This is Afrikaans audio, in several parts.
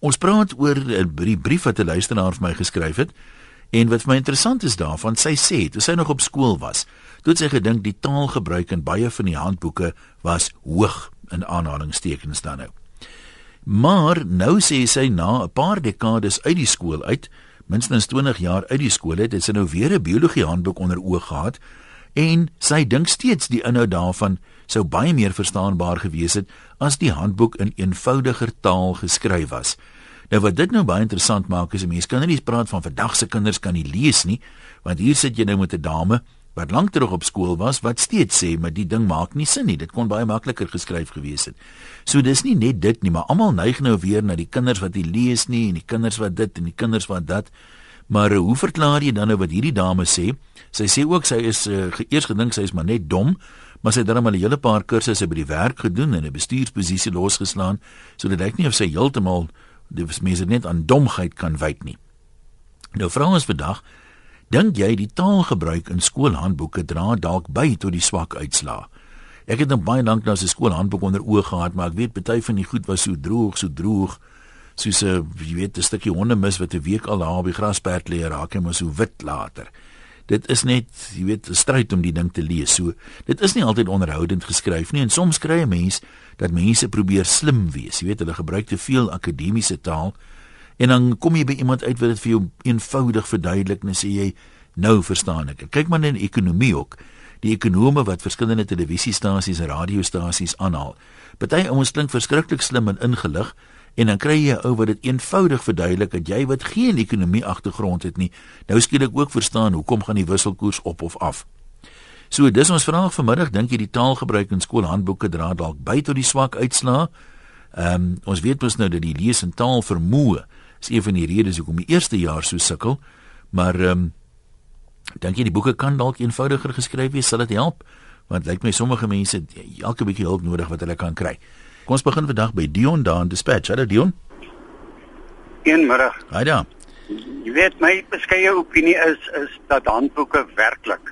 Ons praat oor 'n brief wat 'n luisteraar vir my geskryf het. En wat vir my interessant is daarvan, sy sê toe sy nog op skool was, toe sy gedink die taalgebruik in baie van die handboeke was hoog in aanhalingstekens dan nou. Maar nou sê sy na 'n paar dekades uit die skool uit, minstens 20 jaar uit die skool het, het sy nou weer 'n biologie handboek onder oog gehad en sy dink steeds die inhoud daarvan sou baie meer verstaanbaar gewees het as die handboek in eenvoudiger taal geskryf was. Nou wat dit nou baie interessant maak is 'n mens kan nie praat van vandag se kinders kan nie lees nie, want hier sit jy nou met 'n dame wat lank terug op skool was wat steeds sê maar die ding maak nie sin nie. Dit kon baie makliker geskryf gewees het. So dis nie net dit nie, maar almal neig nou weer na die kinders wat nie lees nie en die kinders wat dit en die kinders wat dat. Maar hoe verklaar jy dan nou wat hierdie dame sê? Sy sê ook sy is uh, eers gedink sy is maar net dom, maar sy het dan maar 'n hele paar kursusse by die werk gedoen en 'n bestuursposisie losgeslaan, so dit lyk nie of sy heeltemal dis mense net aan domheid kan wyk nie. Nou vra ons vandag, dink jy die taalgebruik in skoolhandboeke dra dalk by tot die swak uitslaa? Ek het nog baie lank na 'n skoolhandboek onder oë gehad, maar ek weet party van die goed was so droog, so droog soos 'n jy weet 'n stukkie hondemis wat 'n week al daar op die grasperd lê raak en maar so wit later dit is net, jy weet, 'n stryd om die ding te lees. So, dit is nie altyd onderhoudend geskryf nie en soms kry 'n mens dat mense probeer slim wees. Jy weet, hulle gebruik te veel akademiese taal en dan kom jy by iemand uit wat dit vir jou eenvoudig verduidelik en sê jy, nou verstaan ek. Kyk maar in ekonomie ook. Die ekonome wat verskillende televisiestasies en radiostasies aanhaal. Party ouens klink verskriklik slim en ingelig, en dan kry jy 'n ou wat dit eenvoudig verduidelik dat jy wat geen ekonomie agtergrond het nie, nou skielik ook verstaan hoekom gaan die wisselkoers op of af. So dis ons vraag vanmiddag, dink jy die taalgebruik in skoolhandboeke dra dalk by tot die swak uitslaa? Ehm um, ons weet mos nou dat die lees en taal vermoë is een van die redes hoekom die eerste jaar so sukkel, maar ehm um, dink jy die boeke kan dalk eenvoudiger geskryf wees, sal dit help? Want lyk my sommige mense elke bietjie hulp nodig wat hulle kan kry. Kom ons begin vandag by Dion daar in Dispatch. Hallo Dion. Goeiemiddag. Haai daar. Jy weet my beskeie opinie is is dat handboeke werklik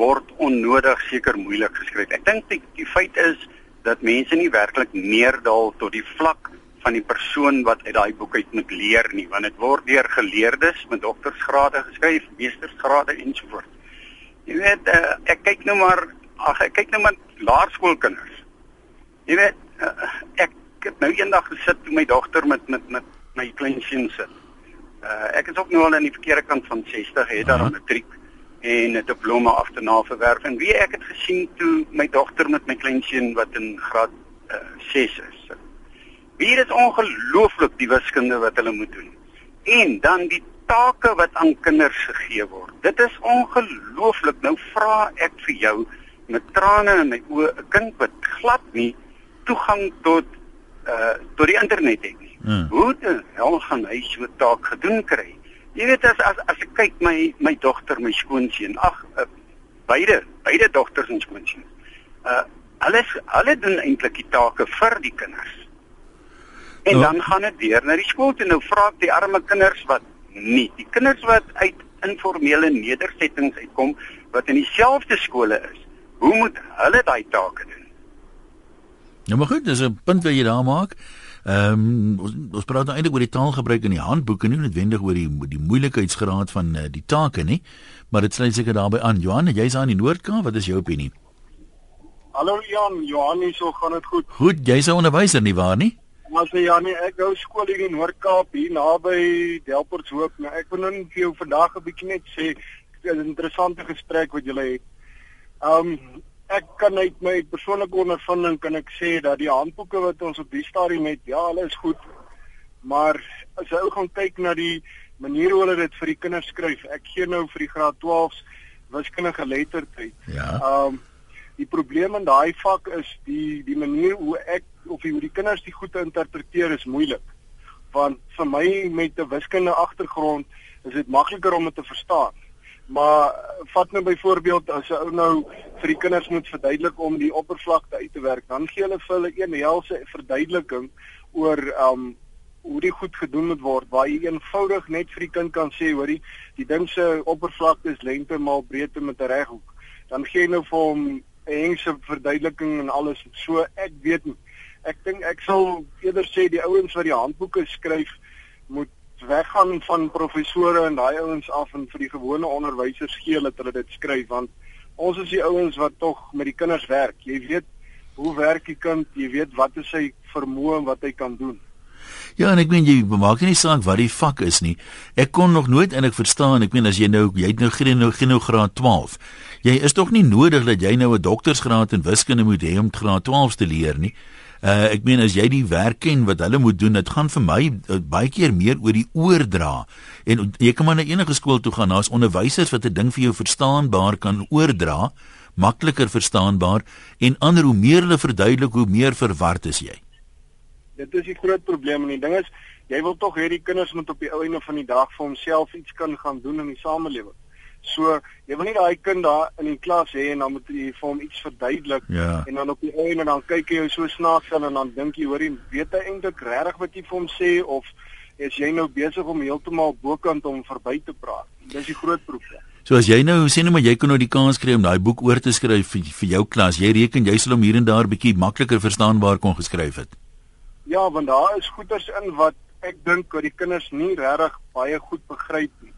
word onnodig seker moeilik geskryf. Ek dink die, die feit is dat mense nie werklik neerdal tot die vlak van die persoon wat uit daai boek uit moet leer nie, want dit word deur geleerdes met doktorsgrade geskryf, meestersgrade ensovoorts. Jy weet, uh, ek kyk nou maar, ag ek kyk nou maar laerskoolkinders. Jy weet, uh, ek het nou eendag gesit met my dogter met met met my kleinseun sit. Uh ek is ook nou al aan die verkeerde kant van 60, het daar 'n matriek en 'n diploma af te naverwerf en wie ek het gesien toe my dogter met my kleinseun wat in graad uh, 6 is. Hier is ongelooflik die wiskunde wat hulle moet doen. En dan die take wat aan kinders gegee word. Dit is ongelooflik. Nou vra ek vir jou met trane in my oë, 'n kind wat glad nie toegang tot uh tot die internet het nie. Hmm. Hoe dan hel gaan hy so taak gedoen kry? Jy weet as as as ek kyk my my dogter, my skoonseun, ag uh, beide beide dogters en skoonseun. Uh alles hulle doen eintlik die take vir die kinders. En oh. dan gaan dit weer na die skool toe. Nou vra ek die arme kinders wat nie. Die kinders wat uit informele nedersettings uitkom wat in dieselfde skole is. Hoe moet hulle daai take doen? Ja, maar goed, dis 'n punt wat jy daar maak. Ehm um, ons, ons praat nou eintlik oor die taalgebruik in die handboeke, nie noodwendig oor die die moeilikheidsgraad van uh, die take nie, maar dit sluit seker daarbey aan. Johan, jy's aan die Noord-Kaap, wat is jou opinie? Hallo Jan, Johan, hier so gaan dit goed. Goed, jy's 'n onderwyser nie waar nie? Maar sê Jan, ek hou skool hier in Noord-Kaap, hier naby Delportshoop. Nou ek wil net vir jou vandag 'n bietjie net sê 'n interessante gesprek wat julle het. Ehm um, ek kan uit my persoonlike ondervinding kan ek sê dat die handboeke wat ons op die stadium het, ja, hulle is goed. Maar as jy ou gaan kyk na die manier hoe hulle dit vir die kinders skryf, ek gee nou vir die graad 12s wiskundige lettertyd. Ja. Ehm um, die probleem in daai vak is die die manier hoe ek of hoe die kinders die goed interpreteer is moeilik. Want vir my met 'n wiskundige agtergrond is dit makliker om dit te verstaan. Maar vat nou byvoorbeeld as 'n ou nou vir die kinders moet verduidelik om die oppervlakte uit te werk, dan gee hulle vir hulle een helse verduideliking oor um hoe dit goed gedoen moet word waar jy eenvoudig net vir die kind kan sê hoorie die ding se oppervlakte is lengte maal breedte met 'n reghoek dan gee jy nou vir hom 'n hengse verduideliking en alles. So ek weet nie. Ek dink ek sal eerder sê die ouens wat die handboeke skryf moet weggaan van professore en daai ouens af en vir die gewone onderwysers gee dat hulle dit skryf want ons is die ouens wat tog met die kinders werk. Jy weet hoe werk die kind? Jy weet wat is sy vermoë en wat hy kan doen. Ja, en ek meen jy maak nie saak wat die vak is nie. Ek kon nog nooit en ek verstaan, ek meen as jy nou jy het nou geen nou geen nou graad 12. Jy is tog nie nodig dat jy nou 'n doktorsgraad in wiskunde moet hê om graad 12 te leer nie. Uh ek meen as jy die werk ken wat hulle moet doen, dit gaan vir my uh, baie keer meer oor die oordra. En jy kan maar na enige skool toe gaan, daar's onderwysers wat 'n ding vir jou verstaanbaar kan oordra, makliker verstaanbaar en ander hoe meer hulle verduidelik, hoe meer verward is jy. Dit is die groot probleem en die ding is, jy wil tog hê die kinders moet op die ou einde van die dag vir homself iets kan gaan doen in die samelewing. So, jy wil nie daai kind daar in die klas hê en dan moet jy vir hom iets verduidelik ja. en dan op die einde dan kyk jy so snaaks aan en dan dink jy, hoor jy, weet hy eintlik regtig wat jy vir hom sê of is jy nou besig om heeltemal bokant om verby te praat? Dis die groot probleem. So as jy nou sê net maar jy kan nou die kans kry om daai boek oor te skryf vir, vir jou klas, jy reken jy sal hom hier en daar bietjie makliker verstaanbaar kon geskryf het. Ja, want daar is goeters in wat ek dink dat die kinders nie regtig baie goed begryp nie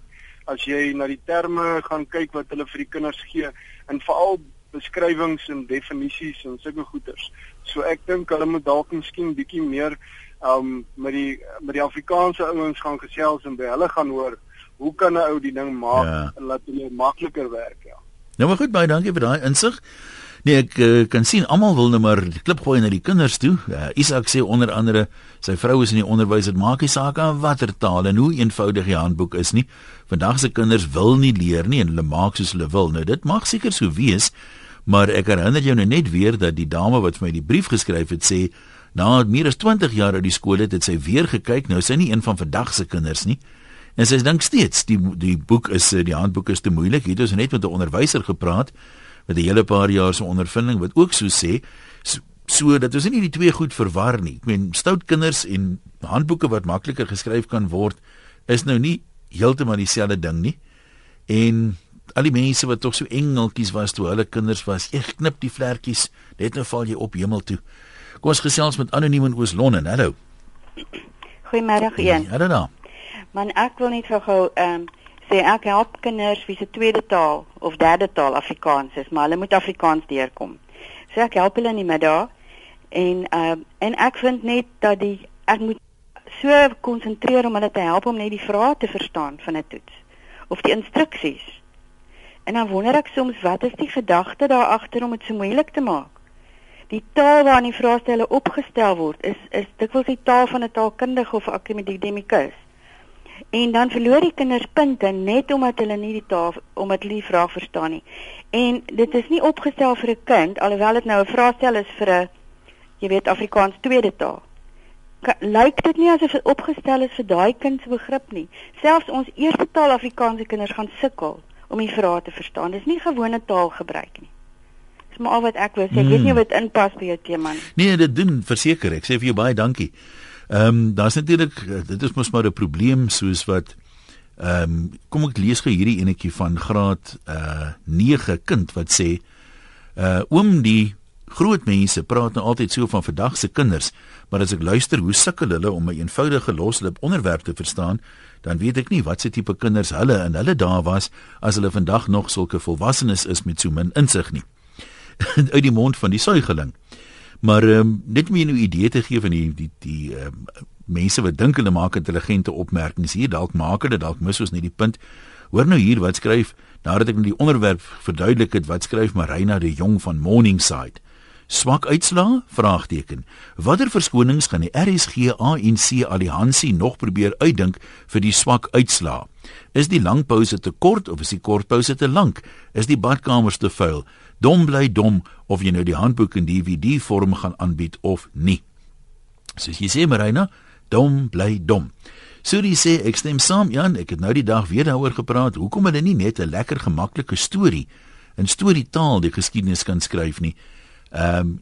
as jy na die terme gaan kyk wat hulle vir die kinders gee en veral beskrywings en definisies en sulke goeters. So ek dink hulle moet dalk miskien bietjie meer um met die met die Afrikaanse ouens gaan gesels en by hulle gaan hoor hoe kan 'n ou die ding maak ja. en laat hulle makliker werk ja. Nou maar goed baie dankie vir daai insig. Nee, ek uh, kan sien almal wil nou maar klip gooi na die kinders toe. Uh, Isak sê onder andere sy vrou is in die onderwys, dit maak nie saak aan watter taal en hoe eenvoudig die handboek is nie. Vandag se kinders wil nie leer nie en hulle maak soos hulle wil. Nou dit mag seker so wees, maar ek herinner jou nou net weer dat die dame wat vir my die brief geskryf het sê na meer as 20 jaar uit die skool het, het sy weer gekyk. Nou sy nie een van vandag se kinders nie. En sy dink steeds die die boek is die handboek is te moeilik. Hier het ons net met 'n onderwyser gepraat met 'n hele paar jaar se ondervinding wat ook so sê so, so dat ons nie die twee goed verwar nie. Ek meen stout kinders en handboeke wat makliker geskryf kan word is nou nie heeltemal dieselfde ding nie. En al die mense wat tog so engeltjies was toe hulle kinders was, ek knip die vlekkies, net nou val jy op hemel toe. Kom ons gesels met anoniem in Oos-London. Hallo. Goeiemôre een. Ja, dan. Man ek wil net gou ehm um, sê ek help kinders wie se tweede taal of derde taal Afrikaans is, maar hulle moet Afrikaans deurkom. So ek help hulle in die middag en uh, en ek vind net dat die ek moet so konsentreer om hulle te help om net die vrae te verstaan van 'n toets of die instruksies. En dan wonder ek soms wat is die gedagte daar agter om dit so moeilik te maak? Die taal waarin die vraestelle opgestel word is is dikwels die taal van 'n taalkundige of akademikus. En dan verloor die kinders punte net omdat hulle nie die taal omdat hulle die vraag verstaan nie. En dit is nie opgestel vir 'n kind alhoewel dit nou 'n vraestel is vir 'n jy weet Afrikaans tweede taal. Lyk dit nie asof dit opgestel is vir daai kind se begrip nie. Selfs ons eerste taal Afrikaanse kinders gaan sukkel om die vrae te verstaan. Dis nie gewone taalgebruik nie. Dis maar al wat ek wou sê. Ek weet nie Hmm. of dit inpas by jou tema nie. Nee, dit doen verseker. Ek sê vir jou baie dankie. Ehm um, daar's natuurlik dit is mos maar 'n probleem soos wat ehm um, kom ek lees gou hierdie enetjie van graad uh 9 kind wat sê uh oom die groot mense praat nou altyd so van vandag se kinders, maar as ek luister hoe sukkel hulle om 'n eenvoudige loslip onderwerp te verstaan, dan weet ek nie wat se tipe kinders hulle in hulle dae was as hulle vandag nog sulke volwassenes is met so min insig nie. uit die mond van die suigeling. Maar ehm um, net om jou 'n idee te gee van die die die ehm um, mense wat dink hulle maak intelligente opmerkings hier dalk maak hulle dalk mis ons net die punt. Hoor nou hier wat skryf nadat ek nou die onderwerp verduidelik het wat skryf Marina de Jong van Morningside. Swak uitslaa? Vraagteken. Watter verskonings gaan die RSG ANC alliansie nog probeer uitdink vir die swak uitslaa? Is die lang pouse te kort of is die kort pouse te lank? Is die badkamers te vuil? Dom bly dom of jy nou die handboek in DVD vorm gaan aanbied of nie. Soos jy sê Marina, dom bly dom. Suri sê ek stem saam Jan, ek het nou die dag weer daaroor gepraat. Hoekom hulle nie net 'n lekker gemaklike storie in storietaal die geskiedenis kan skryf nie? Ehm um,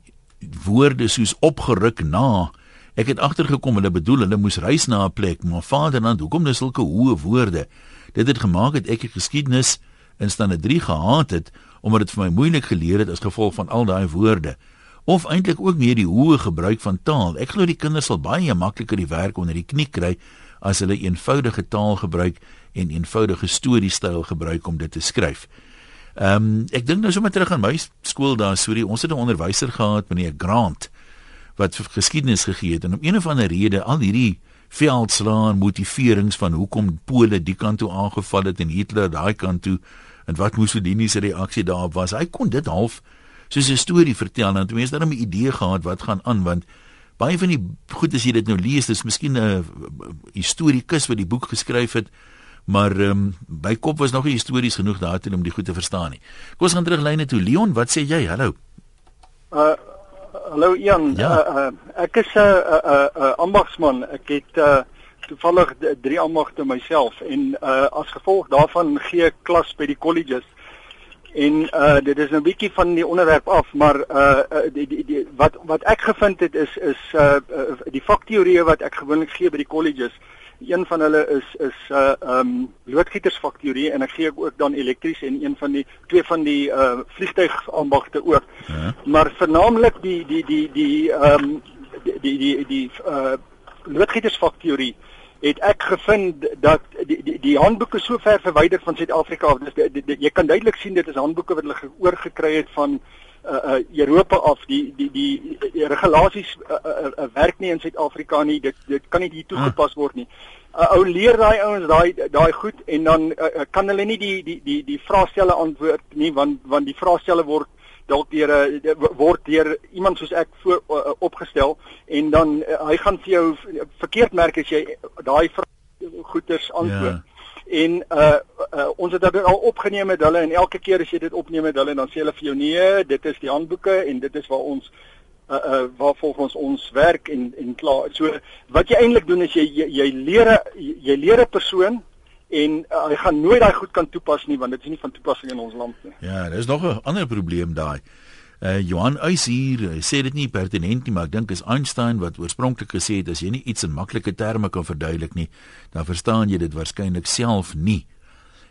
woorde soos opgeruk na. Ek het agtergekom hulle bedoel hulle moes reis na 'n plek, maar Vaderland, hoekom dis sulke hoë woorde? Dit het gemaak dat ek die geskiedenis in stande 3 gehaat het omdat dit vir my moeilik geleer het as gevolg van al daai woorde. of eintlik ook meer die hoë gebruik van taal. Ek glo die kinders sal baie makliker die werk onder die knie kry as hulle eenvoudige taal gebruik en eenvoudige storiestyl gebruik om dit te skryf. Ehm um, ek dink nou sommer terug aan my skool daar, sorry, ons het 'n onderwyser gehad, meneer Grant, wat geskiedenis gegee het en om een of ander rede al hierdie veldslaan motiverings van hoekom Pole die kant toe aangeval het en Hitler daai kant toe en wat Mussolini se reaksie daarop was. Hy kon dit half soos 'n storie vertel en tenminste dan 'n idee gehad wat gaan aan want baie van die goed as jy dit nou lees, dis miskien 'n historikus wat die boek geskryf het, maar ehm um, by kop was nog nie histories genoeg daartoe om die goed te verstaan nie. Kom ons gaan terug lyne toe. Leon, wat sê jy? Hallo. Uh hallo Ian. Ja. Uh, uh, ek is 'n uh, uh, uh, ambagsman. Ek het uh toevallig drie ambagte myself en uh as gevolg daarvan gee ek klas by die colleges. En uh dit is 'n bietjie van die onderwerp af, maar uh die die, die wat wat ek gevind het is is uh die fakteorieë wat ek gewoonlik gee by die colleges. Een van hulle is is uh um loodgietersfakteorie en ek gee ook dan elektries en een van die twee van die uh vliegtuigambagte ook. Ja. Maar veralnik die die die die um die die die, die uh loodgietersfakteorie het ek gevind dat die die, die handboeke so ver verwyder van Suid-Afrika af. Dis jy kan duidelik sien dit is handboeke wat hulle oorgekry het van uh, uh Europa af. Die die die, die regulasies uh, uh, uh, werk nie in Suid-Afrika nie. Dit dit kan nie hier toegepas word nie. Uh, ou leer daai ouens daai daai goed en dan uh, kan hulle nie die die die die vraestelle antwoord nie want want die vraestelle word dalk deur 'n word deur iemand soos ek voor uh, opgestel en dan uh, hy gaan vir jou verkeerd merk as jy daai goeters antwoord. Ja. En uh, uh ons het dit al opgeneem met hulle en elke keer as jy dit opneem met hulle dan sê hulle vir jou nee, dit is die handboeke en dit is waar ons uh uh waar volgens ons werk en en klaar. So wat jy eintlik doen is jy jy, jy leer jy leer 'n persoon en uh, hy gaan nooit daai goed kan toepas nie want dit is nie van toepassing in ons land nie. Ja, dis nog 'n ander probleem daai. Uh Johan Uys hier sê dit nie pertinent nie, maar ek dink is Einstein wat oorspronklik gesê het as jy nie iets in maklike terme kan verduidelik nie, dan verstaan jy dit waarskynlik self nie.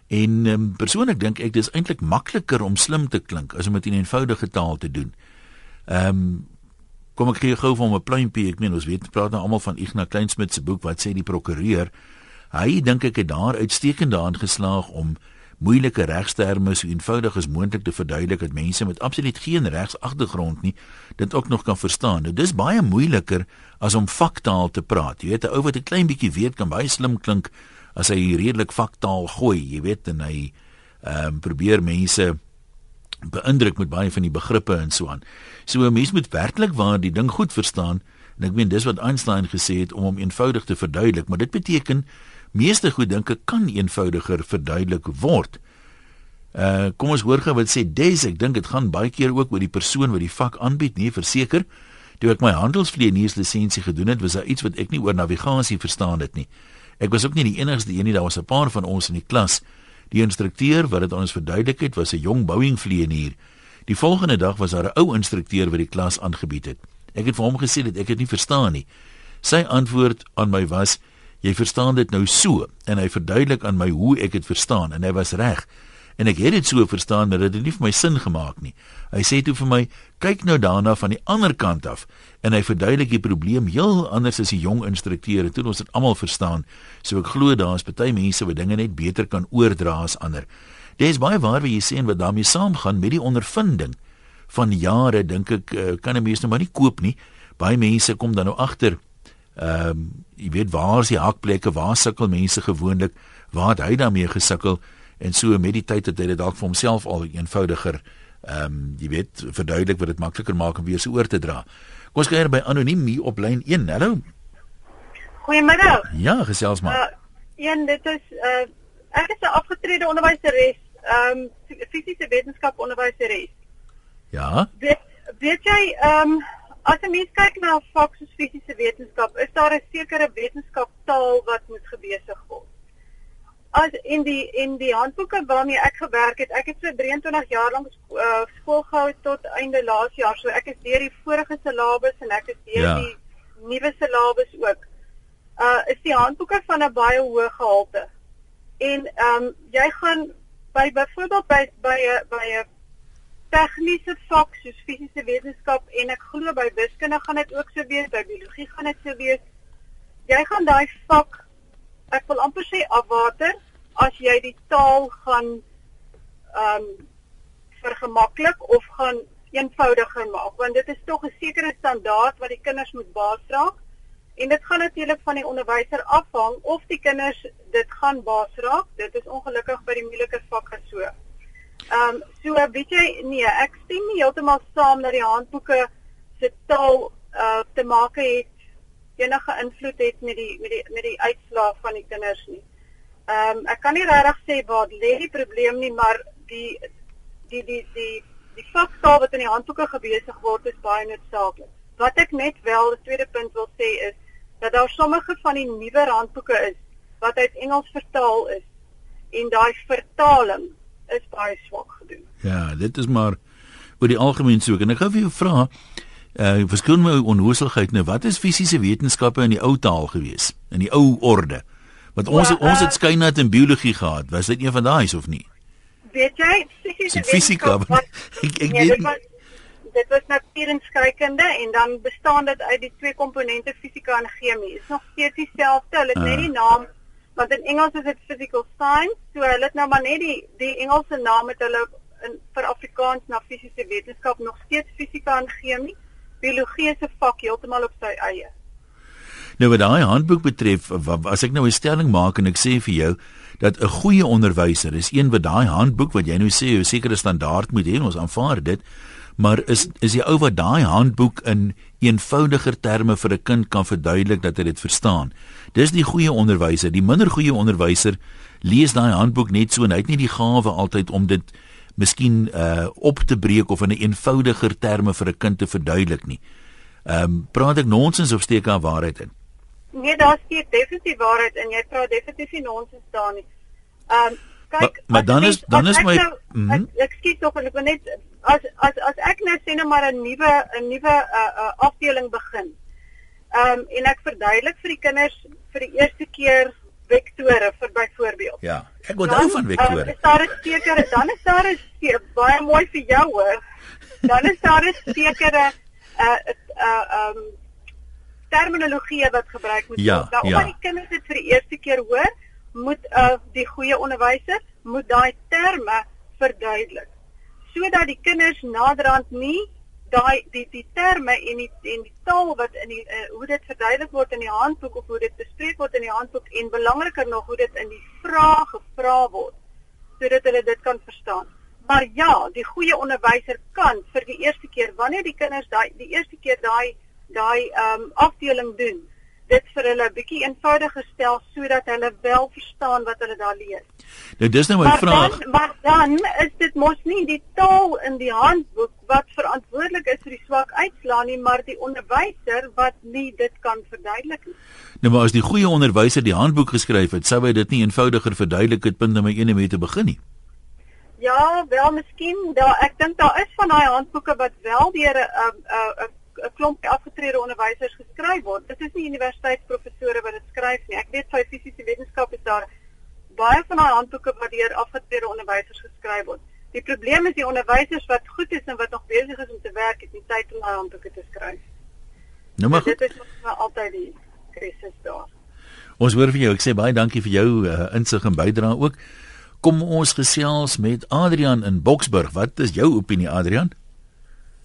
En um, persoonlik dink ek dis eintlik makliker om slim te klink as om dit in eenvoudige taal te doen. Ehm um, kom ek gee gou hom 'n pluimpie, ek meen ons weet praat nou almal van Ignas Kleinsmid se boek wat sê die prokureur Hy dink ek het daar uitstekend daarin geslaag om moeilike regsterme so eenvoudig as moontlik te verduidelik dat mense met absoluut geen regsagtergrond nie dit ook nog kan verstaan. Nou dis baie moeiliker as om faktaal te praat. Jy weet 'n ou wat 'n klein bietjie weet kan baie slim klink as hy redelik faktaal gooi, jy weet en hy ehm um, probeer mense beïndruk met baie van die begrippe en so aan. So 'n mens moet werklik waar die ding goed verstaan en ek meen dis wat Einstein gesê het om hom eenvoudig te verduidelik, maar dit beteken meeste goed dink ek kan eenvoudiger verduidelik word. Uh kom ons hoor gou wat sê Des, ek dink dit gaan baie keer ook oor die persoon wat die vak aanbied, nie verseker. Toe ek my handelsvlieënierslisensie gedoen het, was daar iets wat ek nie oor navigasie verstaan het nie. Ek was ook nie die enigste een nie, daar was 'n paar van ons in die klas. Die instrukteur wat dit aan ons verduidelik het, was 'n jong Boeing vlieënier. Die volgende dag was daar 'n ou instrukteur wat die klas aangebied het. Ek het vir hom gesê dat ek dit nie verstaan nie. Sy antwoord aan my was: Jy verstaan dit nou so en hy verduidelik aan my hoe ek dit verstaan en hy was reg. En ek het dit so verstaan dat dit nie vir my sin gemaak nie. Hy sê toe vir my, kyk nou daarna van die ander kant af en hy verduidelik die probleem heel anders as die jong instrukteur en toe ons dit almal verstaan. So ek glo daar's baie mense wat dinge net beter kan oordra as ander. Dit is baie waar wat jy sê en wat daarmee saamgaan met die ondervinding van jare dink ek eh, kan 'n mens nou maar nie koop nie. Baie mense kom dan nou agter Ehm um, jy weet waar is die hakplekke, waar sukkel mense gewoonlik, waar het hy daarmee gesukkel en so met die tyd het hy dit dalk vir homself al eenvoudiger ehm um, jy weet verduidelik wat dit makliker maak om weer se oor te dra. Kom ons kyk by anoniem hier op lyn 1. Hallo. Goeiemiddag. Ja, gesels maar. Uh, een dit is uh ek is 'n afgetrede onderwyseres, ehm um, fisiese wetenskap onderwyseres. Ja. Weet, weet jy ehm um, As 'n mens kyk na vak soos fisiese wetenskap, is daar 'n sekere wetenskaptaal wat moet gebesig word. As in die in die handboeke waarmee ek gewerk het, ek het so 23 jaar lank uh, skool gehou tot einde laas jaar, so ek is deur die vorige syllabus en ek is deur ja. die nuwe syllabus ook. Uh is die handboeke van 'n baie hoë gehalte. En ehm um, jy gaan by byvoorbeeld by by 'n by 'n tegniese vak soos fisiese wetenskap en ek glo by wiskunde gaan dit ook so wees, by biologie gaan dit so wees. Jy gaan daai vak ek wil amper sê afwater as jy die taal gaan ehm um, vergemaklik of gaan eenvoudiger maak want dit is tog 'n sekere standaard wat die kinders moet baasdra en dit gaan natuurlik van die onderwyser afhang of die kinders dit gaan baasdra dit is ongelukkig by die moeilike vakke so Ehm um, so weet jy nee, ek stem nie heeltemal saam dat die handboeke se taal uh te maak het enige invloed het met die met die met die uitslae van die kinders nie. Ehm um, ek kan nie regtig sê waar lê die probleem nie, maar die die die die die faktaal wat in die handboeke gebesig word is baie noodsaaklik. Wat ek net wel die tweede punt wil sê is dat daar sommige van die nuwe handboeke is wat uit Engels vertaal is en daai vertaling is baie swak gedoen. Ja, dit is maar oor die algemeen so. En ek gou vir jou vra, uh verskyn my onhoosigheid nou, wat is fisiese wetenskappe in die ou taal gewees? In die ou orde? Want ons well, uh, ons het skynat in biologie gehad. Was dit een van daai is of nie? Weet jy, fisiese fisika. Ek ek nee, weet nie. Dit was natuurenskykunde en dan bestaan dit uit die twee komponente fisika en chemie. Is nog steeds dieselfde, hulle het uh. net die naam want in Engels is dit physical science, so hulle het nou maar net die die Engelse naam het hulle in vir Afrikaans na fisiese wetenskap nog steeds fisika en chemie. Biologie 'n vak heeltemal op sy eie. Nou wat daai handboek betref, as ek nou 'n stelling maak en ek sê vir jou dat 'n goeie onderwyser is een wat daai handboek wat jy nou sê 'n sekere standaard moet hê, ons aanvaar dit, maar is is die ou wat daai handboek in eenvoudiger terme vir 'n kind kan verduidelik dat hy dit verstaan. Dis die goeie onderwyser. Die minder goeie onderwyser lees daai handboek net so en hy het nie die gawe altyd om dit miskien uh op te breek of in 'n eenvoudiger terme vir 'n kind te verduidelik nie. Ehm um, praat ek nonsens of steek daar waarheid in? Nee, daar steek definitief waarheid in. Jy praat definitief nie nonsens daar nie. Ehm um, kyk, maar, maar dan is dan is my nou, mm -hmm. ek, ek skiet tog en ek wil net as as as ek nou sê net maar 'n nuwe 'n nuwe uh, uh afdeling begin. Ehm um, en ek verduidelik vir die kinders vir die eerste keer vektore vir byvoorbeeld. Ja, ek onthou van vektore. Dan is daar 'n sekere dan is daar 'n baie mooi vir jou hoor. Dan is daar 'n sekere uh uh um terminologie wat gebruik moet ja, word. Nou ja. omdat die kinders dit vir die eerste keer hoor, moet uh die goeie onderwyser moet daai terme verduidelik sodat die kinders naderhand nie daai die die terme en die en die taal wat in die uh, hoe dit verduidelik word in die handboek of hoe dit bespreek word in die handboek en belangriker nog hoe dit in die vrae gevra word sodat hulle dit kan verstaan. Maar ja, die goeie onderwyser kan vir die eerste keer wanneer die kinders daai die eerste keer daai daai ehm um, afdeling doen, dit vir hulle 'n bietjie eenvoudiger stel sodat hulle wel verstaan wat hulle daar lees. Nou dis nou my maar vraag. Dan, maar dan is dit mos nie die taal in die handboek wat verantwoordelik is vir die swak uitslaa nie, maar die onderwyser wat nie dit kan verduidelik nie. Nou maar as die goeie onderwyser die handboek geskryf het, sou hy dit nie eenvoudiger verduidelik het punt nommer 1 om mee te begin nie. Ja, wel miskien daar ek dink daar is van daai handboeke wat wel deur 'n 'n 'n klomp afgetrede onderwysers geskryf word. Dit is nie universiteitsprofessore wat dit skryf nie. Ek weet vir fisiese wetenskap is daar baie van daai handboeke wat deur afgetrede onderwysers geskryf word. Die probleem is die onderwysers wat goed is en wat nog besig is om te werk, het nie tyd om daai handboeke te skryf. Nou maar dit is maar altyd die krisis daar. Ons hoor van jou. Ek sê baie dankie vir jou uh, insig en bydrae ook. Kom ons gesels met Adrian in Boksburg. Wat is jou opinie Adrian?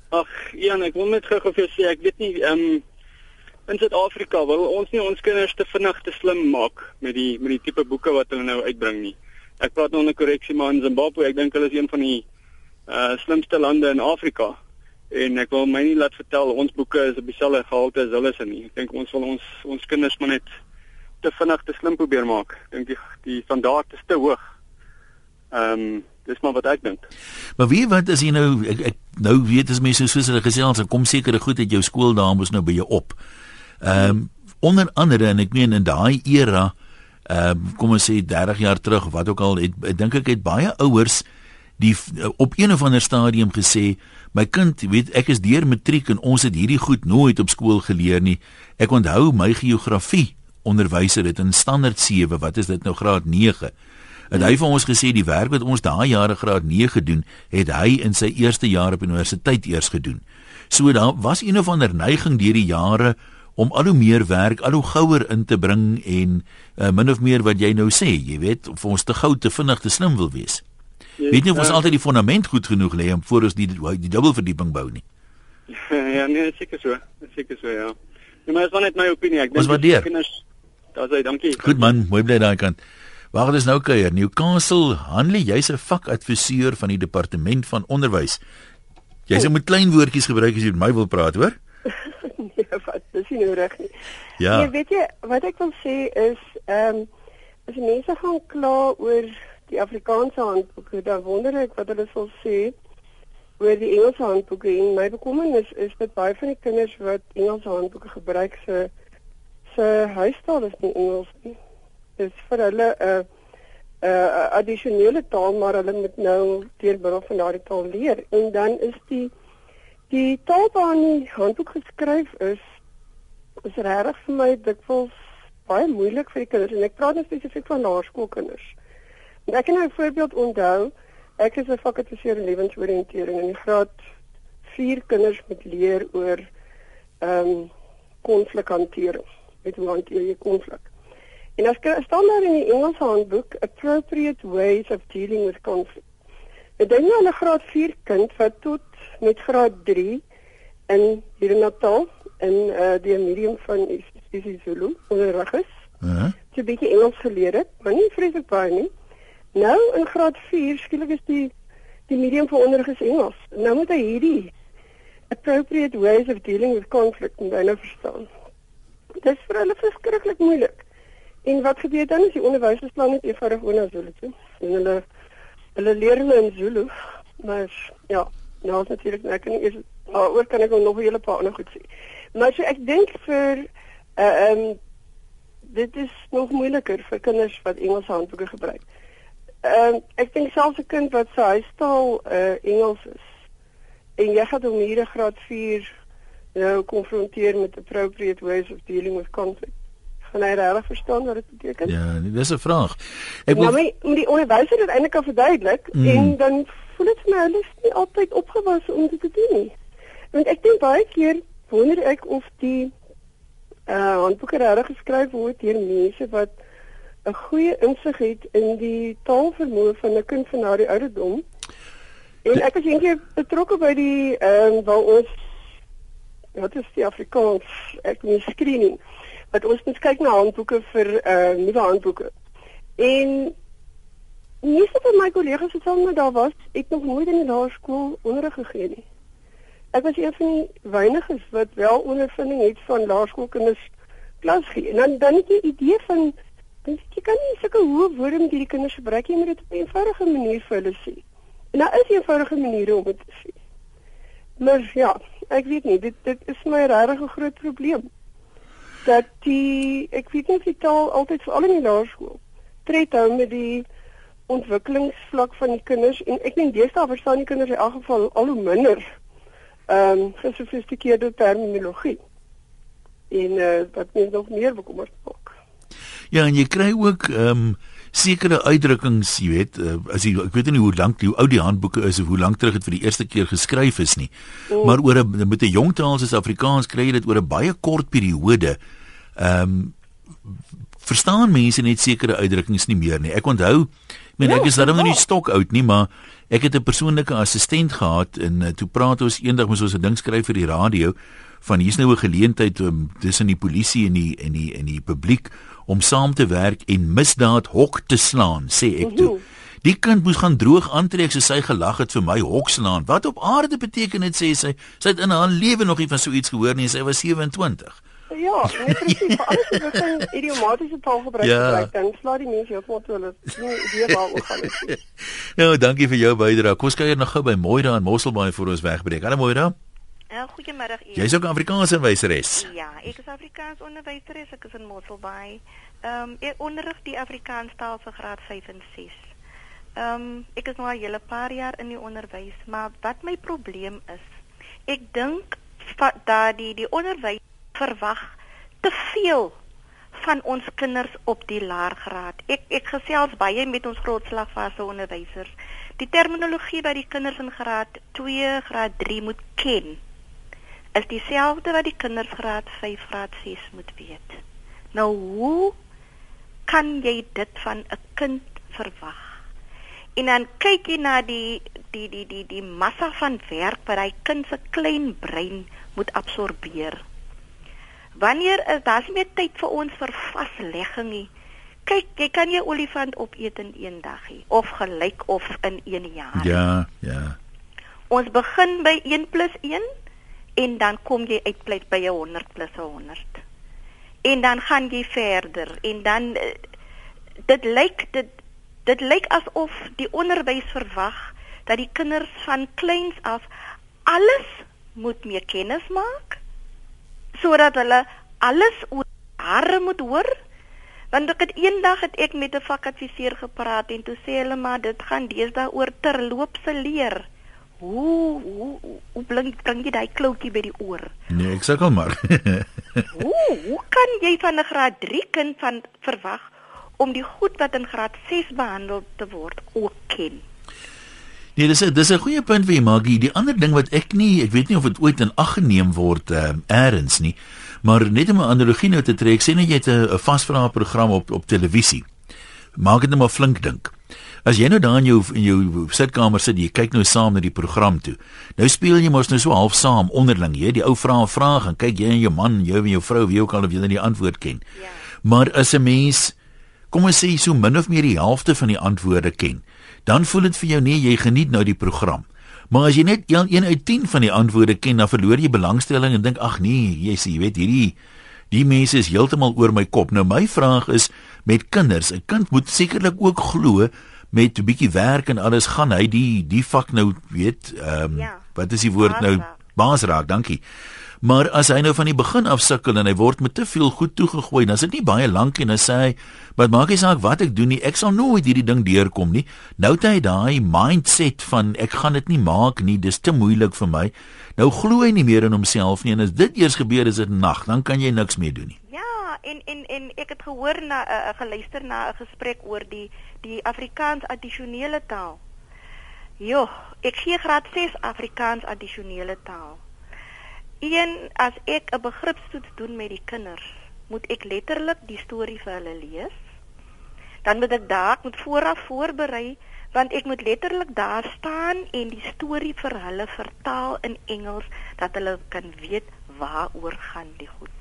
Ag, Jan, ek wil net gou-gou vir jou sê, ek weet nie ehm um, in Suid-Afrika wil ons nie ons kinders te vinnig te slim maak met die met die tipe boeke wat hulle nou uitbring nie. Ek praat nou 'n korreksie maar in Zimbabwe, ek dink hulle is een van die uh slimste lande in Afrika. En ek wil my nie laat vertel ons boeke is op dieselfde gehalte as hulle se nie. Ek dink ons wil ons ons kinders maar net te vinnig te slim probeer maak. Ek dink die die standaard is te hoog. Ehm um, dis maar wat ek dink. Maar wie wat as jy nou ek, ek nou weet as mense soos hulle gesels en kom sekere goed uit jou skool dames nou by jou op. Ehm um, onder andere en ek meen in daai era ehm um, kom ons sê 30 jaar terug wat ook al het ek dink ek het baie ouers die op een of ander stadium gesê my kind weet ek is deur matriek en ons het hierdie goed nooit op skool geleer nie. Ek onthou my geografie onderwyser het in standaard 7 wat is dit nou graad 9 En hy het vir ons gesê die werk wat ons daai jare graad 9 gedoen, het hy in sy eerste jaar op universiteit eers gedoen. So daar was een of ander neiging deur die jare om al hoe meer werk, al hoe gouer in te bring en uh, min of meer wat jy nou sê, jy weet, of ons te gou te vinnig te slim wil wees. Yes, weet nie of ons uh, altyd die fondament goed genoeg lê om voor ons die die dubbelverdieping bou nie. ja, nee, seker so. Seker so, ja. Nee, maar dit is net my opinie. Ek dink kinders Daar's hy, dankie. Goed man, mooi bly daai kant. Waar is nou kuier? Newcastle, Hanlie, jy's 'n vakadviseur van die departement van onderwys. Jy sê met klein woordjies gebruik as jy met my wil praat, hoor? nee, wat? Dis nie reg nie. Ja. Nee, weet jy, wat ek wil sê is, ehm um, as mense gaan kla oor die Afrikaanse handboeke, dan wonder ek wat hulle sal sê oor die Engelse handboeke. En my bekommernis is dat baie van die kinders wat Engelse handboeke gebruik se se huistaal is nie Engels nie. Is vir hulle 'n uh, 'n uh, addisionele taal, maar hulle moet nou deur middel van daardie taal leer. En dan is die die taal waarin die handboek geskryf is is regtig vir my dikwels baie moeilik vir die kinders en ek praat nou spesifiek van laerskoolkinders. En ek kan nou 'n voorbeeld onthou. Ek is 'n vakadviseur in lewensoriëntering en in graad 4 kinders moet leer oor ehm um, konflikhantering. Met hoe hanteer jy konflik? En jy staan daar in die Engelse handboek appropriate ways of dealing with conflict. Ek dink nou 'n graad 4 kind wat tot met graad 3 in hier in Natal in uh, die medium van isiZulu onderrig is. Uh -huh. Sy bietjie Engels geleer het, maar nie vreeslik baie nie. Nou in graad 4 skielik is die die medium van onderrig is Engels. Nou moet hy hierdie appropriate ways of dealing with conflict en dan verstaan. Dit is vir hulle verskriklik moeilik. En wat gebeur dan as die onderwysers plan net eenvoudig oor na Zulu toe? En hulle hulle leer hulle in Zulu, maar ja, nou is natuurlik kan ek eers daaroor kan ek nog 'n hele paar ander goed sê. Maar so ek dink vir uh, eh, ehm um, dit is nog moeiliker vir kinders wat Engels handboeke gebruik. Ehm uh, ek dink selfs 'n kind wat sy huistaal uh, Engels is en jy gaan hom hier in graad 4 nou konfronteer met appropriate ways of dealing with conflict. Gaan hy reg verstaan wat dit beteken? Ja, dis 'n vraag. Ek wil nou, maar die onderwyser dit eintlik kan verduidelik mm. en dan voel dit vir my hulle is nie altyd opgewas om dit te doen nie. Want ek dink baie keer wonder ek of die uh handboeke reg geskryf word deur mense wat 'n goeie insig het in die taalvermoë van 'n kind van daardie ouderdom. En ek is eendag betrokke by die ehm um, waar ons wat is die Afrikaans ek moet screening. Wat ons moet kyk na handboeke vir uh nuwe handboeke. En meeste van my kollegas het al daar was, ek nog nooit in die laerskool onderrig gegee nie. Ek was een van die weiniges wat wel ondervinding het van laerskoolkinders klas gee. En dan dan het jy idee van Dink jy kan nie sulke hoë woorde met hierdie kinders gebruik nie, jy moet dit op 'n eenvoudige manier vir hulle sê. En daar is eenvoudige maniere om dit te sê. Maar ja, ek weet nie, dit dit is my regtig 'n groot probleem. Dat die ek weet nie of die taal altyd vir al in die laerskool tred hou met die ontwikkelingsvlak van die kinders en ek dink deesdae verstaan die kinders in elk geval al hoe minder ehm um, gesofistikeerde terminologie. En uh, wat my nog meer bekommerd maak. Ja, en jy kry ook ehm um, sekere uitdrukkings, jy weet, uh, as jy ek weet nie hoe lank die ou die handboeke is of hoe lank terug dit vir die eerste keer geskryf is nie. Mm. Maar oor 'n met 'n jong taal soos Afrikaans kry jy dit oor 'n baie kort periode. Ehm um, verstaan mense net sekere uitdrukkings nie meer nie. Ek onthou, ek meen ek is darem nie stok oud nie, maar ek het 'n persoonlike assistent gehad en uh, toe praat ons eendag moes ons 'n ding skryf vir die radio van hier's nou 'n geleentheid um, tussen die polisie en die en die en die publiek om saam te werk en misdaad hok te slaan, sê ek toe. Die kind moes gaan droog aantrek soos sy gelag het vir my hok slaan. Wat op aarde beteken dit sê sy? Sy het in haar lewe nog nie van so iets gehoor nie. Sy was 27. Ja, nee presies. Alles is begin idiomatiese taal gebruik ja. gebruik dan slaan die mense heeltemal toe hulle nie idee waaroor gaan nie. Ja, dankie vir jou bydrae. Kom ons kuier nog gou by Moira en Mosselbaai voor ons wegbreek. Hallo Moira. Uh, goeiemiddag. Jy's ook Afrikaans onderwyseres. Ja, ek is Afrikaans onderwyseres. Ek is in Mosselbaai. Ehm um, ek onderrig die Afrikaans taal vir graad 5 en 6. Ehm um, ek is nou al 'n paar jaar in die onderwys, maar wat my probleem is, ek dink dat die die onderwys verwag te veel van ons kinders op die laergraad. Ek ek gesels baie met ons grootslagfase onderwysers. Die terminologie wat die kinders in graad 2, graad 3 moet ken, is dieselfde wat die kinders graad 5, graad 6 moet weet. Nou hoe kan jy dit van 'n kind verwag? En dan kyk jy na die die die die die massa van werk wat hy kind se klein brein moet absorbeer. Wanneer is daar nie meer tyd vir ons vir vaslegging nie? Kyk, jy kan jou olifant opeet in een dagie of gelyk of in 1 jaar. Ja, ja. Ons begin by 1 + 1 en dan kom jy uit by 100 + 100. En dan gaan jy verder en dan eh, dit lyk dit dit lyk asof die onderwys verwag dat die kinders van kleins af alles moet meer kennis maak sodat hulle alles oor moet hoor want ek het eendag het ek met 'n vakadviseur gepraat en toe sê hulle maar dit gaan deesdae oor terloopse leer hoe hoe hoe blink bring jy daai kloutjie by die oor nee ek kom maar hoe hoe kan jy van 'n graad 3 kind van verwag om die goed wat in graad 6 behandel te word ook ken Nee, dis 'n dis 'n goeie punt wat jy maak. Die ander ding wat ek nie, ek weet nie of dit ooit in ag geneem word uh, eers nie, maar net om 'n analogie nou te trek, sê net jy het 'n vasvrae program op op televisie. Maak dit net maar flink dink. As jy nou daar in jou in jou sitkamer sit, jy kyk nou saam na die program toe. Nou speel jy mos nou so half saam onderling, jy, die ou vra 'n vraag en kyk jy en jou man, jou en jou vrou, wie ook al of julle die antwoord ken. Ja. Maar as 'n mens kom ons sê so min of meer die helfte van die antwoorde ken, dan voel dit vir jou nee, jy geniet nou die program. Maar as jy net 1 uit 10 van die antwoorde ken, dan verloor jy belangstelling en dink ag nee, jy sê jy weet hierdie die mense is heeltemal oor my kop. Nou my vraag is met kinders, 'n kind moet sekerlik ook glo met 'n bietjie werk en alles gaan hy die die vak nou weet ehm um, ja, wat is die woord nou baas raak dankie Maar as hy nou van die begin af sukkel en hy word met te veel goed toegegooi, dan is dit nie baie lank en dan sê hy, "Wat maak nie saak wat ek doen nie, ek sal nooit hierdie ding deurkom nie." Nou het hy daai mindset van ek gaan dit nie maak nie, dis te moeilik vir my. Nou glo hy nie meer in homself nie en as dit eers gebeur is dit nag, dan kan jy niks meer doen nie. En en en ek het gehoor na uh, geluister na 'n gesprek oor die die Afrikaans addisionele taal. Jo, ek gee graad 6 Afrikaans addisionele taal. Een as ek 'n begripstoets doen met die kinders, moet ek letterlik die storie vir hulle lees. Dan moet ek daar moet vooraf voorberei want ek moet letterlik daar staan en die storie vir hulle vertaal in Engels dat hulle kan weet waaroor gaan die goed.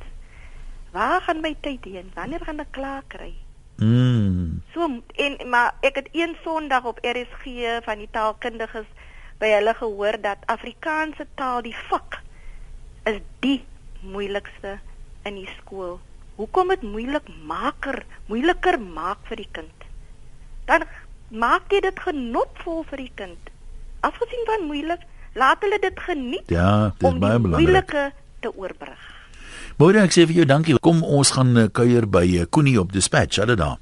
Waar gaan my tyd heen? Wanneer gaan ek klaar kry? Mm. So en maar ek het een Sondag op RSG van die taalkundiges by hulle gehoor dat Afrikaanse taal die vak is die moeilikste in die skool. Hoekom dit moeilik maker, moeiliker maak vir die kind? Dan maak jy dit genotvol vir die kind. Afgesien van moeilik, laat hulle dit geniet. Ja, dit is baie belangrik. Moeilike te oorbrug. Môre ek sê vir jou dankie. Kom ons gaan uh, kuier by uh, Koenie op Dispatch. Hallo daar.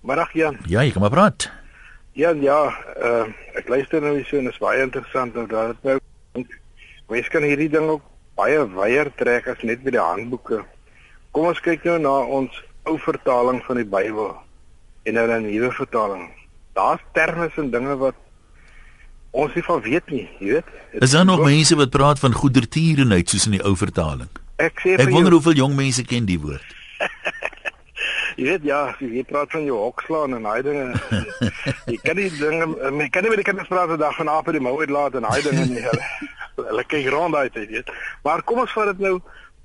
Middag Jan. Ja, jy kom maar praat. Jan, ja, uh, ek luister nou hier so en dit is baie interessant nou dat dit nou Mens kan hierdie ding ook baie wyer trek as net by die handboeke. Kom ons kyk nou na ons ou vertaling van die Bybel en nou 'n nuwe vertaling. Daar's terme en dinge wat ons nie van weet nie, jy weet. Is daar nog mense wat praat van goedertierenheid soos in die ou vertaling? Ek sê Ek wonder jou, hoeveel jong mense ken die woord. jy weet ja, jy praat van jou hokslaan en daai dinge. jy kan nie dinge, jy kan nie met die kinders praat vandag van af by die mou uitlaat en daai dinge nie hulle kyk rond uit jy weet. Maar kom ons vat dit nou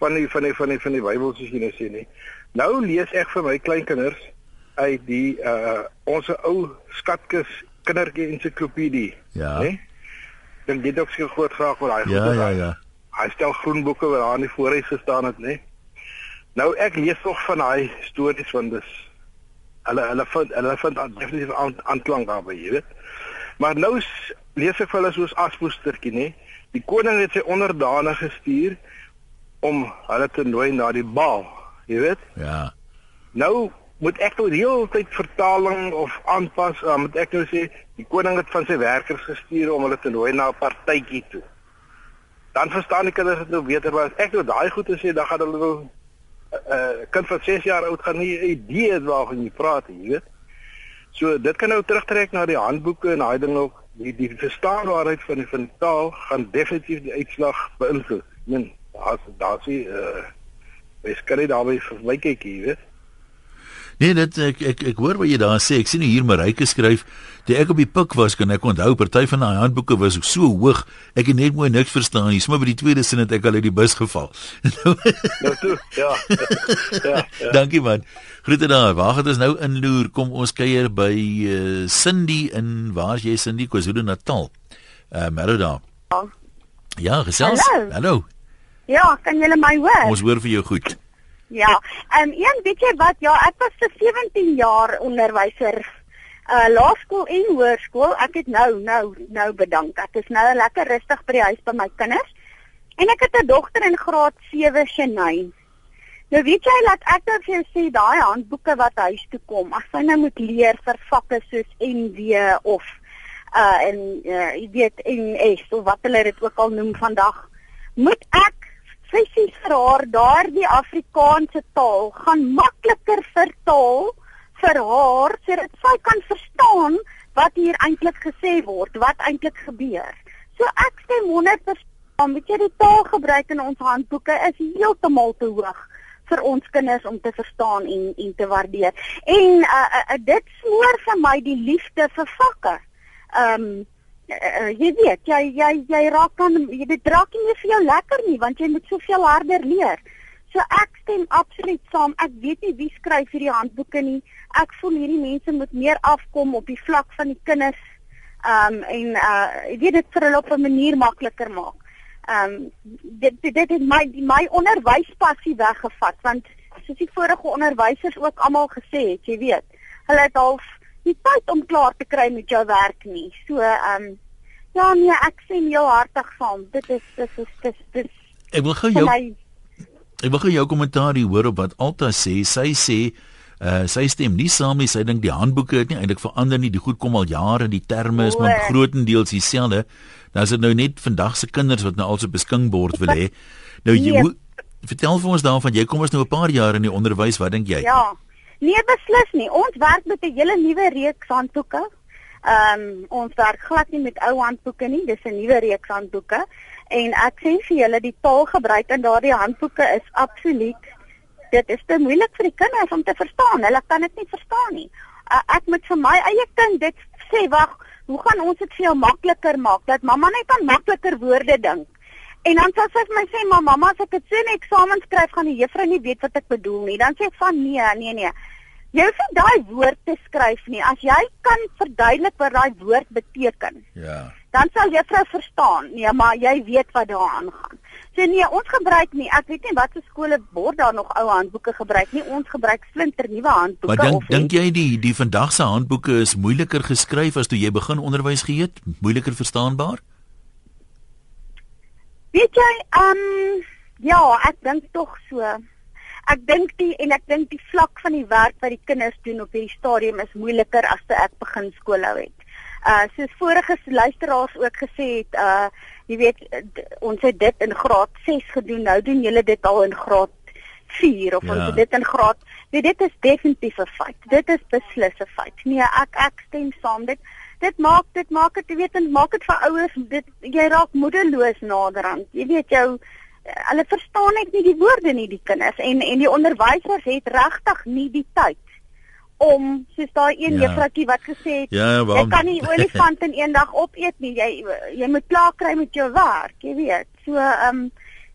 van die van die van die van die Bybel soos jy nou sê nie. Nou lees ek vir my kleinkinders uit die uh ons ou skatkis kindertjie ensiklopedie, ja. né? Dan dit ook seker groot graag oor daai ja, ja, ja. Hy stel groenboeke wat daar in die voorhuis gestaan het, né? Nou ek lees nog van daai stories van dis hulle hulle vind hulle vind definitief aanklank daarby, jy weet. Maar nou lees ek vir hulle soos aspoestertjie, né? Die koning het sy onderdane gestuur om hulle te nooi na die bal, jy weet? Ja. Nou moet ek nou die hele tyd vertaling of aanpas, uh, moet ek nou sê die koning het van sy werkers gestuur om hulle te nooi na 'n partytjie toe. Dan verstaan ek hulle dit nou beter, maar as ek nou daai goed sê, dan gaan hulle nou 'n uh, kind van 6 jaar oud gaan nie 'n idee hê waarvan jy praat, jy weet. So dit kan nou terugtrek na die handboeke en daai ding ook die die verstaanbaarheid van die van die taal gaan definitief die uitslag beïnvloed. Men, daar's daar's ie uh mens kan nie daarby verby kyk hier, weet. Nee, dit ek ek ek hoor wat jy daar sê. Ek sien hier Marike skryf, "Toe ek op die pik was, kan ek onthou party van daai handboeke was so hoog, ek het net mooi niks verstaan nie. Sommige by die tweede sin het ek al uit die bus geval." nou toe, ja. ja, ja. Dankie man. Groete daar. Waar gaan ons nou inloer? Kom ons kuier by uh, Cindy in waar is jy Cindy? KwaZulu-Natal. Uh Mello daar. Ja, ja gesels. Hallo. Hallo. Ja, kan julle my hoor? Ons hoor vir jou goed. Ja. Ehm um, een weet jy wat? Ja, ek was vir 17 jaar onderwyser uh laerskool en hoërskool. Ek het nou nou nou bedank. Ek is nou lekker rustig by die huis by my kinders. En ek het 'n dogter in graad 7 Shanay. Nou weet jy dat ek dan vir jou sê daai handboeke wat huis toe kom, as sy nou moet leer vir vakke soos NW of uh en uh, jy weet NS of wat hulle dit ook al noem vandag, moet ek fisies vir haar daardie Afrikaanse taal gaan makliker vertaal vir haar sodat sy kan verstaan wat hier eintlik gesê word, wat eintlik gebeur. So ek stem 100% weet jy die taalgebruik in ons handboeke is heeltemal te hoog vir ons kinders om te verstaan en en te waardeer. En uh, uh, dit smoor vir my die liefde vir vakke. Ehm um, uh, jy weet, jy jy jy raak dan jy dit raak nie vir jou lekker nie want jy moet soveel harder leer. So ek stem absoluut saam. Ek weet nie wie skryf hierdie handboeke nie. Ek voel hierdie mense moet meer afkom op die vlak van die kinders um en uh jy weet dit vir hulle op 'n manier makliker maak. Um dit dit, dit het my my onderwyspassie weggevat want soos die vorige onderwysers ook almal gesê het, jy weet, hulle het half die tyd om klaar te kry met jou werk nie. So ehm um, ja nee, ek sien jou hartig saam. Dit is dis is dis dis Ek wil gou jou my, Ek wil gou jou kommentaar hoor op wat Alta sê. Sy sê uh sy stem nie saam nie. Sy dink die handboeke het nie eintlik verander nie. Die goed kom al jare, die terme is maar grootendeels dieselfde. Nou is dit nou net vandag se kinders wat nou also beskikbaar wil hê. Nou jy nee. vertel vir ons daarvan jy kom ons nou 'n paar jaar in die onderwys, wat dink jy? Ja. Nee, beslis nie. Ons werk met 'n hele nuwe reeks handboeke. Ehm um, ons werk glad nie met ou handboeke nie. Dis 'n nuwe reeks handboeke en ek sê vir julle die taalgebruik in daardie handboeke is absoluut dit is te moeilik vir die kinders om te verstaan. Hulle kan dit nie verstaan nie. Uh, ek moet vir my eie kind dit sê, wag, hoe gaan ons dit vir jou makliker maak dat mamma net aan makliker woorde dink? En dan sê sy vir my sê, "Maar mamma, as ek dit so in eksamen skryf, gaan die juffrou nie weet wat ek bedoel nie." Dan sê ek van, "Nee, nee, nee. Jy hoef nie daai woord te skryf nie. As jy kan verduidelik wat daai woord beteken. Ja. Dan sal juffrou verstaan. Nee, maar jy weet wat daaraan gaan. So nee, ons gebruik nie. Ek weet nie wat se skole word daar nog ou handboeke gebruik nie. Ons gebruik splinter nuwe handboeke maar dink, of dink jy die die vandag se handboeke is moeiliker geskryf as toe jy begin onderwys gee het? Moeiliker verstaanbaar? Jy, ehm um, ja, ek dink tog so ek dink die en ek dink die vlak van die werk wat die kinders doen op hierdie stadium is moeiliker as te ek begin skool hou het. Uh soos vorige luisteraars ook gesê het, uh jy weet ons het dit in graad 6 gedoen. Nou doen julle dit al in graad 4 of ja. ons het dit in graad Nee, dit is definitief 'n feit. Dit is beslis 'n feit. Nee, ek ek stem saam. Dit dit maak dit maak dit weet en maak dit vir ouers dit jy raak moedeloos naderhand. Jy weet jou hulle verstaan net nie die woorde nie die kinders en en die onderwysers het regtig nie die tyd om soos daai een ja. juffroukie wat gesê het ja, ja jy kan nie olifant in een dag opeet nie jy jy moet klaar kry met jou werk jy weet so ehm um,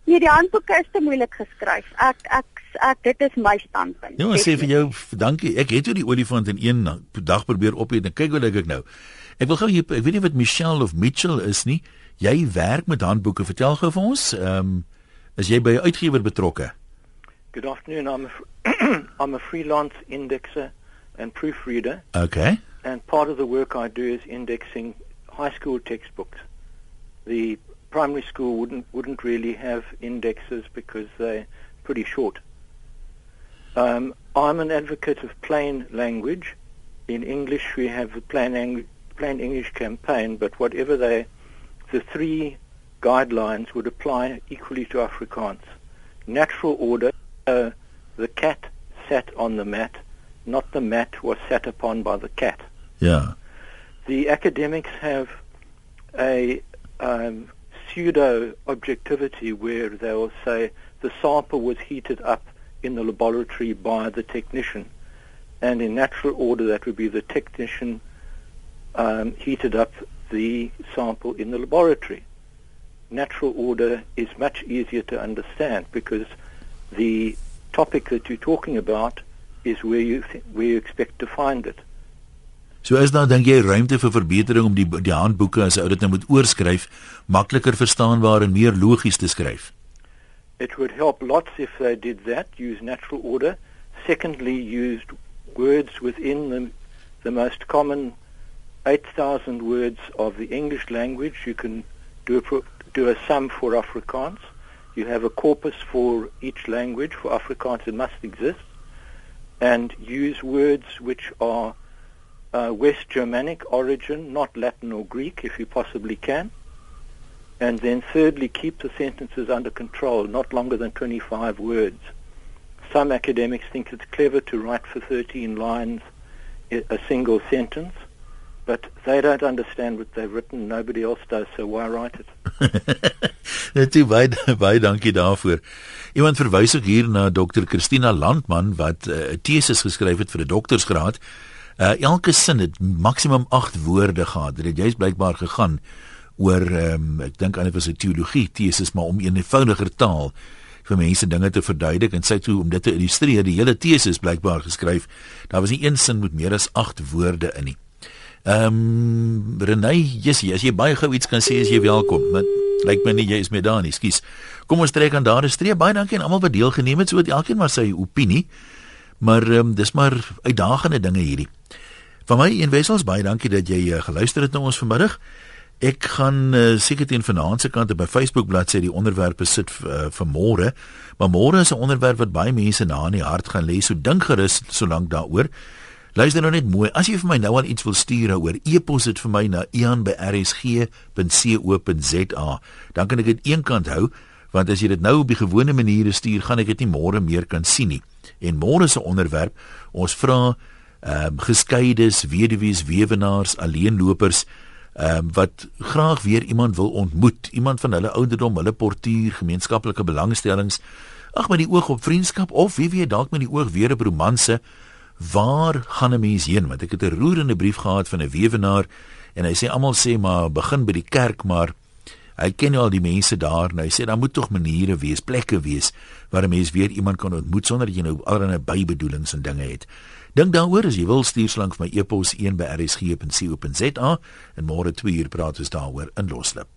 nee die handboeke is te moeilik geskryf ek ek ek dit is my standpunt ja sê vir jou dankie ek het oor die olifant in een dag probeer opeet en kyk hoe lyk ek nou ek wil gou hier ek weet nie wat Michelle of Mitchell is nie jy werk met handboeke vertel gou vir ons ehm um, Is jy by 'n uitgewer betrokke? Good afternoon. I'm a I'm a freelance indexer and proofreader. Okay. And part of the work I do is indexing high school textbooks. The primary school wouldn't wouldn't really have indexes because they're pretty short. Um, I'm an advocate of plain language. In English, we have the plain, plain English campaign, but whatever they, the three guidelines would apply equally to Afrikaans. Natural order, uh, the cat sat on the mat, not the mat was sat upon by the cat. Yeah. The academics have a um, pseudo objectivity where they will say the sample was heated up in the laboratory by the technician, and in natural order that would be the technician um, heated up the sample in the laboratory. Natural order is much easier to understand because the topic that you're talking about is where you th- where you expect to find it. So is daar dink jy ruimte vir verbetering om die die handboeke as ou dit nou moet oorskryf makliker verstaanbaar en meer logies te skryf? It would help lots if they did that, use natural order. Secondly, used words within the, the most common 8,000 words of the English language. You can do a, do a sum for Afrikaans. You have a corpus for each language. For Afrikaans, it must exist. And use words which are uh, West Germanic origin, not Latin or Greek, if you possibly can. And then thirdly, keep the sentences under control, not longer than 25 words. Some academics think it's clever to write for 13 lines a single sentence, but they don't understand what they've written. Nobody else does, so why write it? Net baie baie dankie daarvoor. Iemand verwys ook hier na Dr. Christina Landman wat eh, 'n uh, teses geskryf het vir 'n doktorsgraad. Uh, elke sin het maksimum 8 woorde gehad. Dit het juist blykbaar gegaan oor um, ek dink aan dit was 'n teologie teses maar om 'n eenvoudiger taal vir mense dinge te verduidelik en sy toe om dit te illustreer. Die hele teses blykbaar geskryf. Daar was nie een sin met meer as 8 woorde in nie. Ehm um, Renay, Jessie, as jy baie gou iets kan sê as jy welkom. Want lyk my nie jy is meer daar nie. Skus. Kom ons trek aan daar 'n streep. Baie dankie aan almal wat deelgeneem het. So het elkeen maar sy opinie. Maar ehm um, dis maar uitdagende dinge hierdie. Van my en Wessels baie dankie dat jy uh, geluister het na ons vanmiddag. Ek gaan uh, seker teen vanaand se kant op my Facebook bladsy die onderwerpe sit uh, vir môre. Maar môre is 'n onderwerp wat baie mense na in die hart gaan lê. So dink gerus solank daaroor. Luister nou net mooi. As jy vir my nou al iets wil stuur oor e-pos dit vir my na ian@rsg.co.za. Dan kan ek dit eenkant hou want as jy dit nou op die gewone maniere stuur, gaan ek dit nie môre meer kan sien nie. En môre se onderwerp, ons vra ehm um, geskeides, weduwees, weewenaars, alleenlopers ehm um, wat graag weer iemand wil ontmoet, iemand van hulle ouderdom, hulle portuur, gemeenskaplike belangstellings, ag met die oog op vriendskap of wie weet dalk met die oog weer op romanse. Waar gaan 'n mens heen? Want ek het 'n roerende brief gehad van 'n weewenaar en hy sê almal sê maar begin by die kerk maar hy ken al die mense daar. En hy sê daar moet tog maniere wees plekke wees waar 'n mens weer iemand kan ontmoet sonder dat jy nou allerlei bybedoelings en dinge het dink daaroor as jy wil stuur slank vir my e-pos 1 by rsg.co.za en môre 2 uur praat ons daaroor in loslip